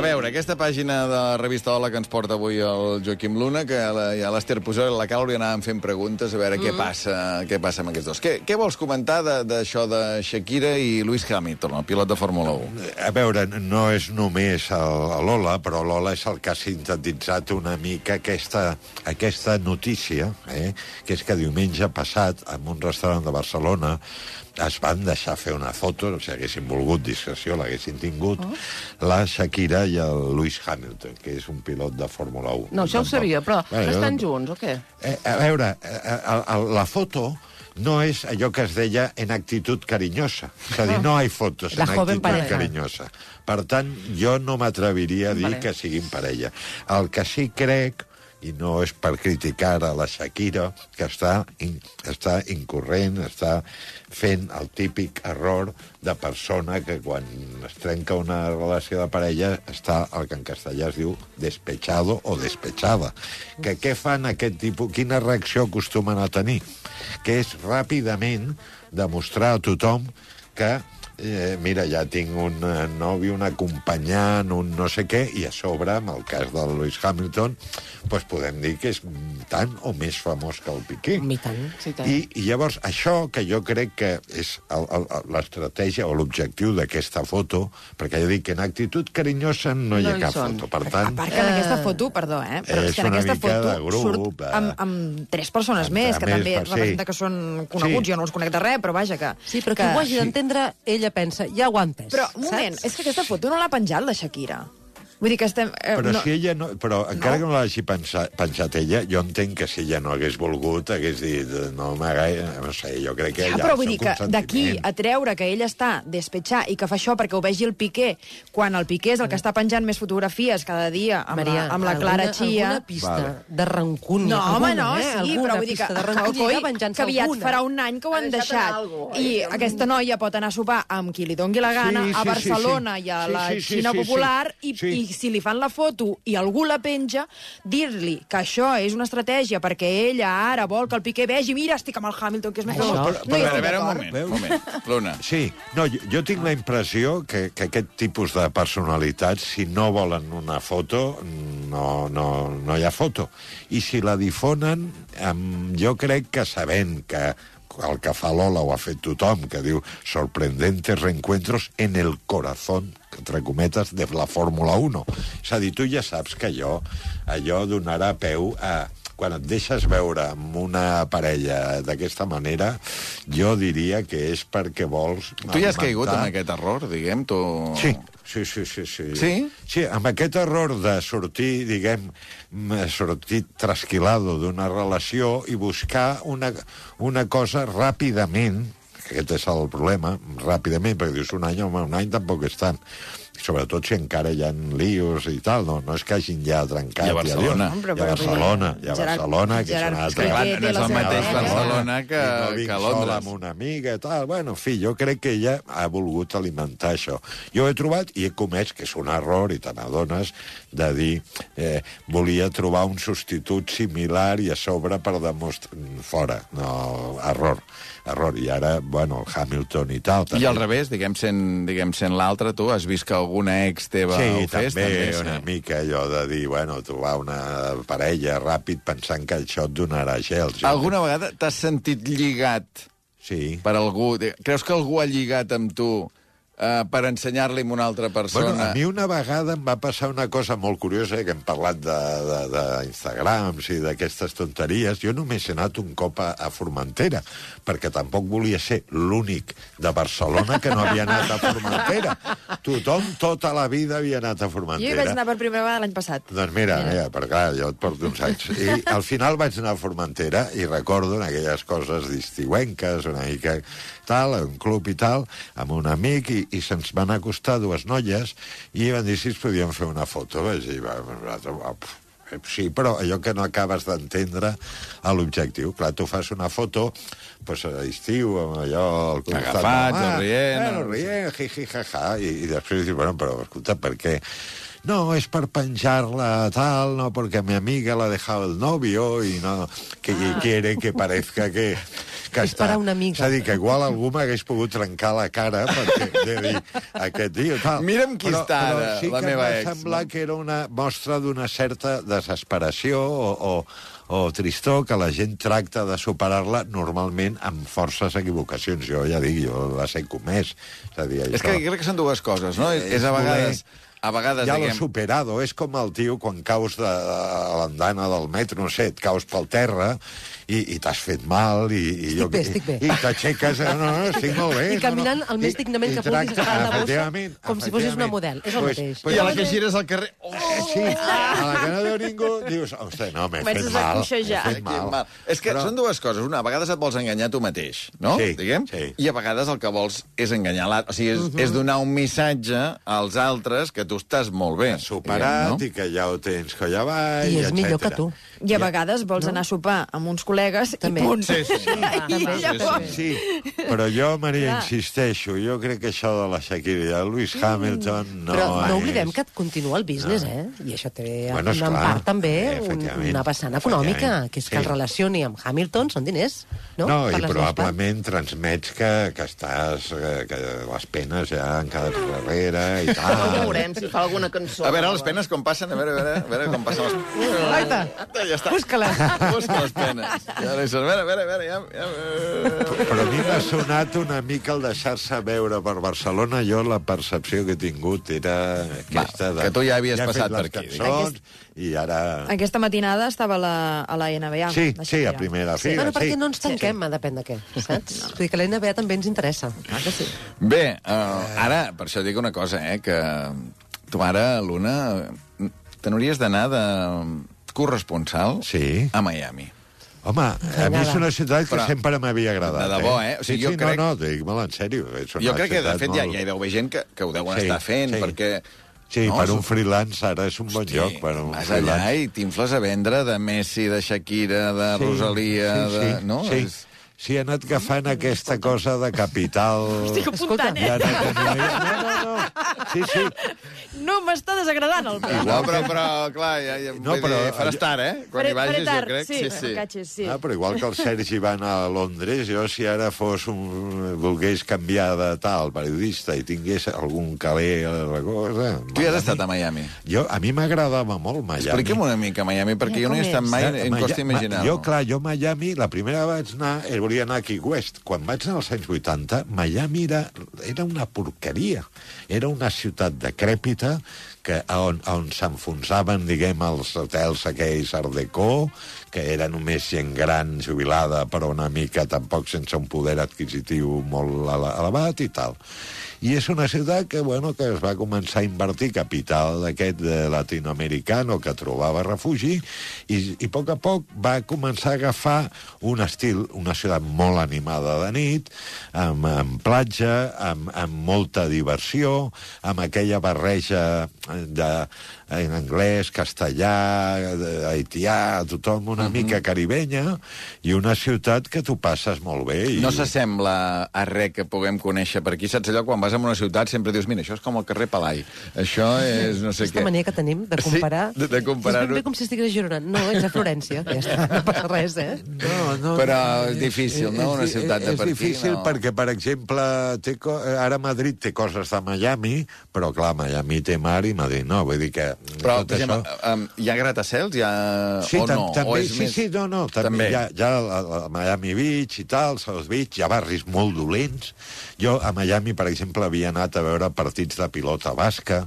A veure, aquesta pàgina de la revista Hola que ens porta avui el Joaquim Luna, que la, ja l'Ester Pujol i la Càlora anàvem fent preguntes a veure mm. què passa què passa amb aquests dos. Què, què vols comentar de- d'això de, de Shakira i Lewis Hamilton, el pilot de Fórmula 1? A veure, no és només Lola, però Lola és el que ha sintetitzat una mica aquesta, aquesta notícia, eh? que és que diumenge passat, en un restaurant de Barcelona, es van deixar fer una foto, si haguessin volgut discreció l'haguessin tingut, oh. la Shakira i el Lewis Hamilton, que és un pilot de Fórmula 1. No, això ho sabia, però Bueno, no jo- estan junts, o què? Eh, a veure, eh, eh, eh, la foto no és allò que es deia en actitud carinyosa. És a dir, no hi fotos La en actitud pareja. carinyosa. Per tant, jo no m'atreviria a dir Vale. que siguin parella. El que sí crec, i no és per criticar a la Shakira, que està, in, està incorrent, està fent el típic error de persona que quan es trenca una relació de parella està el que en castellà es diu despechado o despechada. Que què fan aquest tipus? Quina reacció acostumen a tenir? Que és ràpidament demostrar a tothom que eh, mira, ja tinc un eh, nòvio, un acompanyant, un no sé què, i a sobre, amb el cas del Lewis Hamilton, doncs podem dir que és tant o més famós que el Piqué. I tant. Sí, tant. I, I llavors, això que jo crec que és l'estratègia o l'objectiu d'aquesta foto, perquè jo dic que en actitud carinyosa no, hi No ha hi cap són. foto. Per A tant, part que en aquesta foto, perdó, eh? Però És és que en una aquesta foto de grup, surt eh? amb, amb tres persones Amb- més, a que més, també per- sí. representa que són coneguts, Sí. jo no els conec de res, però vaja, que... Sí, però que, que ho hagi d'entendre, ella pensa, ja ho ha entès. Però, un moment, saps? és que aquesta foto no l'ha penjat la Shakira. Vull dir que estem... Eh, Però, no, si ella no, però encara que no l'hagi pensat, pensat ella, jo entenc que si ella no hagués volgut, hagués dit, no m'hagués... No sé, jo crec que Ja, ella... però el vull dir que d'aquí a treure que ell està despetxar i que fa això perquè ho vegi el Piqué, quan el Piqué és el que està penjant més fotografies cada dia amb, Maria, la, amb la Clara alguna, Chia... Alguna pista Vale. de rancúnia. No, home, no, eh? sí, alguna però vull dir que, pista de que, rancúnia, que aviat alguna. farà un any que ho Ha han deixat algo, I oi? aquesta noia pot anar a sopar amb qui li dongui la gana, Sí, a sí, Barcelona sí, sí. i a Sí, la sí, sí, Xina sí, sí. Popular, i, Sí. i si li fan la foto i algú la penja, dir-li que això és una estratègia perquè ella ara vol que el Piqué vegi, mira, estic amb el Hamilton, que és més Això, famós. però- No hi a veure, a estic veure, un moment, un moment. Luna. Sí, no, jo, jo tinc la impressió que, que aquest tipus de personalitats, si no volen una foto, no, no, no hi ha foto. I si la difonen, em, jo crec que sabent que el que fa Lola ho ha fet tothom, que diu sorprendentes reencuentros en el corazón, entre cometes, de la Fórmula 1. És a dir, tu ja saps que allò, allò donarà peu a quan et deixes veure amb una parella d'aquesta manera, jo diria que és perquè vols... Tu ja has caigut en augmentar- aquest error, diguem, tu... Sí, sí, sí, sí, sí. Sí? Sí, amb aquest error de sortir, diguem, sortir trasquilado d'una relació i buscar una, una cosa ràpidament, aquest és el problema, ràpidament, perquè dius un any, home, un any tampoc és tant. Sobretot si encara hi ha líos i tal, no, no és que hagin ja trencat. I a Barcelona. I a Barcelona, i a Barcelona, que és Gerard una És que, altra... clar, no és el mateix. Barcelona que, I no vinc que sola Londres. amb una amiga i tal. Bueno, en fi, jo crec que ella ha volgut alimentar això. Jo he trobat i he comès, que és un error, i te n'adones, de dir, eh, volia trobar un substitut similar i a sobre per demostrar... Fora, no, error, error. I ara, bueno, el Hamilton i tal... I al revés, diguem sent, diguem sent l'altre, tu has vist que alguna ex teva Sí, ho fes? també, una sí. mica allò de dir, bueno, trobar una parella ràpid pensant que això et donarà gels. Jo Alguna vegada t'has sentit lligat Sí. per algú? Creus que algú ha lligat amb tu eh, per ensenyar-li a una altra persona? Bueno, a mi una vegada em va passar una cosa molt curiosa, eh, que hem parlat d'Instagrams i d'aquestes tonteries. Jo només he anat un cop a, a Formentera, perquè tampoc volia ser l'únic de Barcelona que no havia anat a Formentera. Tothom tota la vida havia anat a Jo hi vaig Formentera. anar per primera vegada l'any passat. Doncs mira, mira, per clar, jo et porto uns anys. I al final vaig anar a Formentera i recordo en aquelles coses d'estiuenques, una mica tal, un club i tal, amb un amic, i, i se'ns van acostar dues noies i van dir si es podien fer una foto. Vaig dir, va, va, eh, Sí, però allò que no acabes d'entendre a l'objectiu. Clar, tu fas una foto pues, a l'estiu, amb allò... Al costat Agafats, o rient, Bueno, o- rient, ji, ji, ja, ja, i, i després dius, bueno, però escolta, per què? No, es per penjarla tal, no, porque mi amiga la ha dejado el novio y no que y quiere que parezca que, que esperar una mica. És a dir, que igual algú m'hagués pogut trencar la cara perquè de dir, aquest tio... Tal. Mira'm qui però, està però ara, sí la meva ex, semblar no? que era una mostra d'una certa desesperació o, o, o tristor que la gent tracta de superar-la normalment amb forces equivocacions. Jo ja dic, jo les he comès. És a dir, És que això- crec que són dues coses, no? És, és a vegades... A vegades, ja l'ho he diguem... superado. És com el tio quan caus de, a l'andana del metro, no sé, et caus pel terra i, i t'has fet mal i, i, Estic bé, estic bé. i, i t'aixeques... No, no, estic molt bé. I caminant no, no. el més dignament que vulguis, tracta- agafant la bossa, efectivament, com si fossis una model. És el Pues- mateix. pues I a la jo- que gires al carrer... Oh, Eh, sí, a la que no veu ningú, dius, hosti, no, m'he fet a mal. m'he fet mal. mal. És que Però- són dues coses. Una, a vegades et vols enganyar tu mateix, no? Sí, Diguem? sí. I a vegades el que vols és enganyar l'altre. O sigui, és, és donar un missatge als altres que tu estàs molt bé. superat diguem, i que ja ho tens colla avall, I és millor que etcètera. tu. I a vegades vols anar a sopar amb uns col·legues També. i punt. Sí, sí, sí. I llavors... Sí, però jo, Maria, Clar. insisteixo, jo crec que això de la Shakira i el Lewis Hamilton no Però no és... oblidem que continua el business, eh? I això té Bueno, una part també eh, una vessant econòmica, que és que sí. el relacioni amb Hamilton són diners, no? No, Per i probablement transmets que, que estàs... Que, que les penes ja han quedat darrere i Ja tal. veurem si fa alguna cançó. A veure les penes com passen, a veure, a veure, a veure com passen les penes. Aita, Ja està. busca-les. Busca les penes. Ja, a veure, a veure, a veure, ja... ja... Però a mi m'ha sonat una mica el deixar-se veure per Barcelona. Jo la percepció que he tingut era aquesta... que tu ja havies fet passat per aquí, Cançons, I ara... Aquesta matinada estava a la, a la NBA. Sí, sí, a primera fila. Bueno, perquè sí. no ens tanquem, a depèn de què, saps? Vull dir que la NBA també ens interessa. Ah, que sí? Bé, uh, ara, per això dic una cosa, eh, que tu ara, Luna, t'hauries d'anar de corresponsal Sí. a Miami. Home, a mi és una ciutat que Però- sempre m'havia agradat. De debò, eh? O sigui, sí, jo sí, crec- no, no, dic molt en sèrio. És una Jo crec que, de fet, ja, molt- ja hi deu haver gent que, que ho deuen Sí, estar fent, sí. perquè... Sí, no, per és un freelance ara és un bon Hosti, lloc. Per un vas freelance. allà i t'infles a vendre de Messi, de Shakira, de Rosalia... sí, de... sí, no? sí. És- Sí, he anat agafant aquesta cosa de capital... Estic apuntant, eh? No, no, no. Sí, sí. No m'està desagradant el meu. No, però, però, clar, ja, ja, No, però, dir, faràs tard, eh? Quan Faré- hi vagis, tard, jo crec. sí, sí, sí. Catxes, sí. Ah, però igual que el Sergi va anar a Londres, jo si ara fos un... volgués canviar de tal periodista i tingués algun caler a la cosa... Tu hi has estat a Miami. Jo, a mi m'agradava molt Miami. Expliquem una mica Miami, perquè jo no hi he estat mai, Ja, em costa Ma- imaginar-ho. Jo, clar, jo Miami, la primera vaig anar, volia anar a Key West. Quan vaig anar als anys 80, Miami era, era una porqueria. Era una ciutat decrèpita que, on, on s'enfonsaven, diguem, els hotels aquells Art Deco, que era només gent gran, jubilada, però una mica tampoc sense un poder adquisitiu molt ele- elevat i tal. I és una ciutat que, bueno, que es va començar a invertir capital d'aquest latinoamericano que trobava refugi i, i a poc a poc va començar a agafar un estil, una ciutat molt animada de nit, amb, amb platja, amb, amb molta diversió, amb aquella barreja de, en anglès, castellà, de- haitià, tothom una mica caribenya, i una ciutat que tu passes molt bé. I... No s'assembla a res que puguem conèixer per aquí. Saps allò? Quan vas a una ciutat sempre dius, mira, això és com el carrer Palai. Això és no sé Aquesta què. mania que tenim de comparar... Sí, de, de comparar És ben bé com si estigués a Girona. No, ets a Florència. Ja està, no passa res, eh? No, no, Però és difícil, no? Una és- ciutat de és per aquí, difícil no. perquè, per exemple, té ara Madrid té coses de Miami, però, clar, Miami té mar i Madrid no. Vull dir que Però, per exemple, això... um, hi ha gratacels? Hi ha... Sí, o no? també, o és sí, més... sí, no, no, també, També. Hi ha, hi ha la, la Miami Beach i tal, South Beach, hi ha barris molt dolents. Jo a Miami, per exemple, havia anat a veure partits de pilota basca,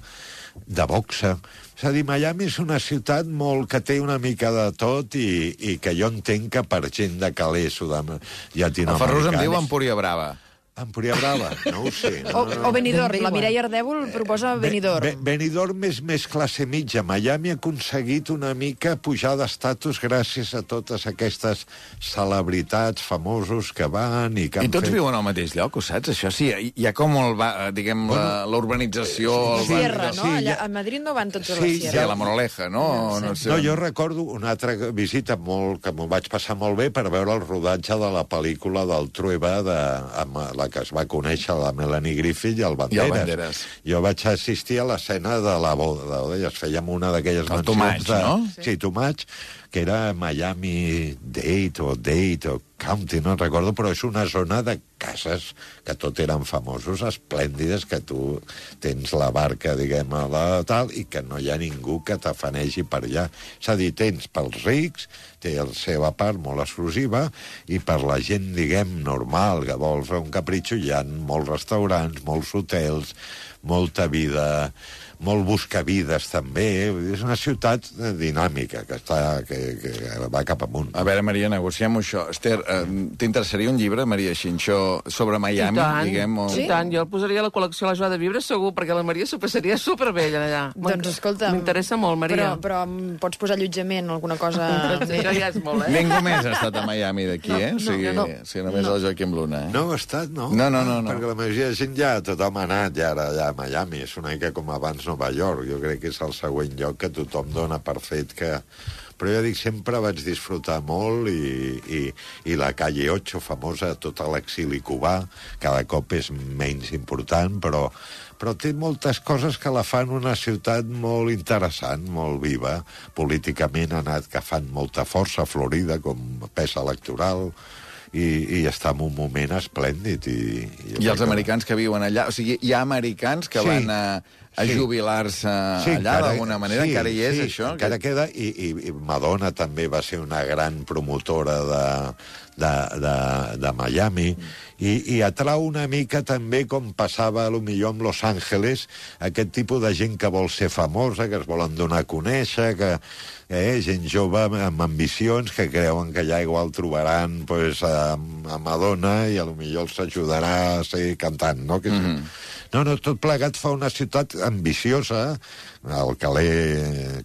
de boxa... És a dir, Miami és una ciutat molt que té una mica de tot i, i que jo entenc que per gent de calés El llatinoamericans... Ferrus em diu Empúria Brava. Empúria Brava, no ho sé. O, No, no. o Benidorm. Ben La. Mireia Ardèvol proposa Benidorm. Be, Be, Benidorm és més classe mitja. Miami ha aconseguit una mica pujar d'estatus gràcies a totes aquestes celebritats famosos que van i que I tots fet... viuen al mateix lloc, ho saps? Això sí, hi hi ha com el, va- diguem, la- la urbanització... el Sí, Sierra, barri- no? sí, Allà, ja- a Madrid no van tots a la Sí, Sí, Sierra. a la Moraleja, no? No, sé. No, jo recordo una altra visita molt, que m'ho vaig passar molt bé per veure el rodatge de la pel·lícula del Trueba, de, amb la que es va conèixer la Melanie Griffith i el Banderas. Banderas. Jo vaig assistir a l'escena de la boda, de, es fèiem una d'aquelles El Too Much, de... no? Sí, Much, que era Miami Dade o Dade o County, no recordo, però és una zona de cases que tot eren famosos, esplèndides, que tu tens la barca, diguem, a la tal, i que no hi ha ningú que t'afanegi per allà. És a dir, tens pels rics, té la seva part molt exclusiva, i per la gent, diguem, normal, que vol fer un capritxo, hi ha molts restaurants, molts hotels, molta vida molt buscavides també, és una ciutat dinàmica que, està, que, que va cap amunt. A veure, Maria, negociem això. Esther, eh, t'interessaria un llibre, Maria Xinxó, sobre Miami, I tant, diguem? O... I tant, jo el posaria a la col·lecció a la Joa de Viure segur, perquè la Maria s'ho passaria superbé allà. Doncs escolta... M'interessa molt, Maria. Però, però em pots posar allotjament o alguna cosa... Això ja és molt, eh? Ningú més ha estat a Miami d'aquí, eh? O sigui, no, o sigui només el Joaquim Luna, eh? No he estat, no? No, no, no, no. Perquè la majoria de gent ja, tothom ha anat ja ara ja a Miami. És una mica com abans Nova York. Jo crec que és el següent lloc que tothom dona per fet que... Però jo dic, sempre vaig disfrutar molt i, i, i la calle 8, famosa, tot l'exili cubà, cada cop és menys important, però, però té moltes coses que la fan una ciutat molt interessant, molt viva. Políticament ha anat que fan molta força, Florida, com pes electoral, i, i està en un moment esplèndid. I, i, I els que- americans que viuen allà... O sigui, hi ha americans que Sí. van a, a Sí. jubilar-se allà d'alguna manera? encara hi és, sí, això? Encara Que- queda, i, i, i Madonna també va ser una gran promotora de, de, de, de Miami, i, i atrau una mica també com passava a lo millor amb Los Angeles, aquest tipus de gent que vol ser famosa, que es volen donar a conèixer, que eh, gent jove amb, amb ambicions que creuen que allà igual trobaran pues, a, a Madonna i a lo millor els ajudarà a seguir cantant, no? Que, mm -hmm. No, no, tot plegat fa una ciutat ambiciosa, el Calé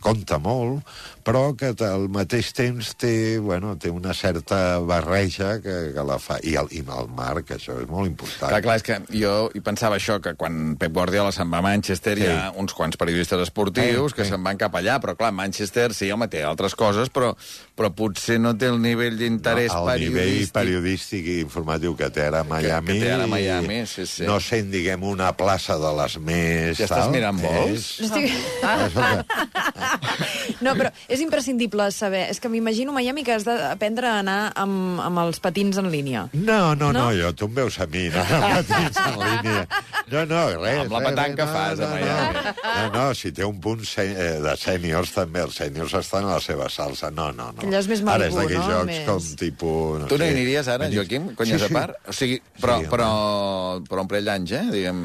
compta molt, però que al mateix temps té, bueno, té una certa barreja que, que la fa... I el, I el mar, que això és molt important. Clar, clar, és que jo hi pensava això, que quan Pep Guardiola se'n va a Manchester Sí. hi ha uns quants periodistes esportius Sí, que sí. se'n van cap allà, però clar, Manchester sí, home, té altres coses, però, però potser no té el nivell d'interès no, el nivell periodístic. periodístic i informatiu que té ara a Miami... que té ara a Miami, sí, sí. No sent, diguem, una plaça de les més... Ja estàs tal, mirant vols? És... Estic... Que... No, però és imprescindible saber... És que m'imagino Miami que has d'aprendre a anar amb, amb els patins en línia. No, no, no, No? jo, tu em veus a mi, no, no, patins en línia. No, no, res. Amb la petanca res, fas, a no, Miami. No, no, no, si té un punt eh, de sèniors, també, els sèniors estan a la seva salsa. No, no, no. Allò és més Ara és d'aquells no? jocs Més- com tipus... No Tu no hi aniries ara, Joaquim, conyes sí, a part? O sigui, però, Sí, home. però, però un parell d'anys, eh, diguem...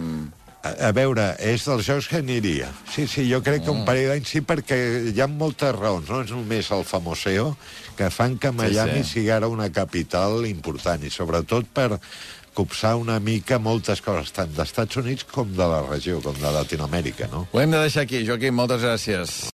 A, veure, és dels jocs que aniria. Sí, sí, jo crec que Mm. un parell d'anys sí, perquè hi ha moltes raons, no és només el famoseo, que fan que Miami sí. sigui ara una capital important, i sobretot per copsar una mica moltes coses, tant d'Estats Units com de la regió, com de Latinoamèrica, no? Ho hem de deixar aquí, Joaquim, moltes gràcies.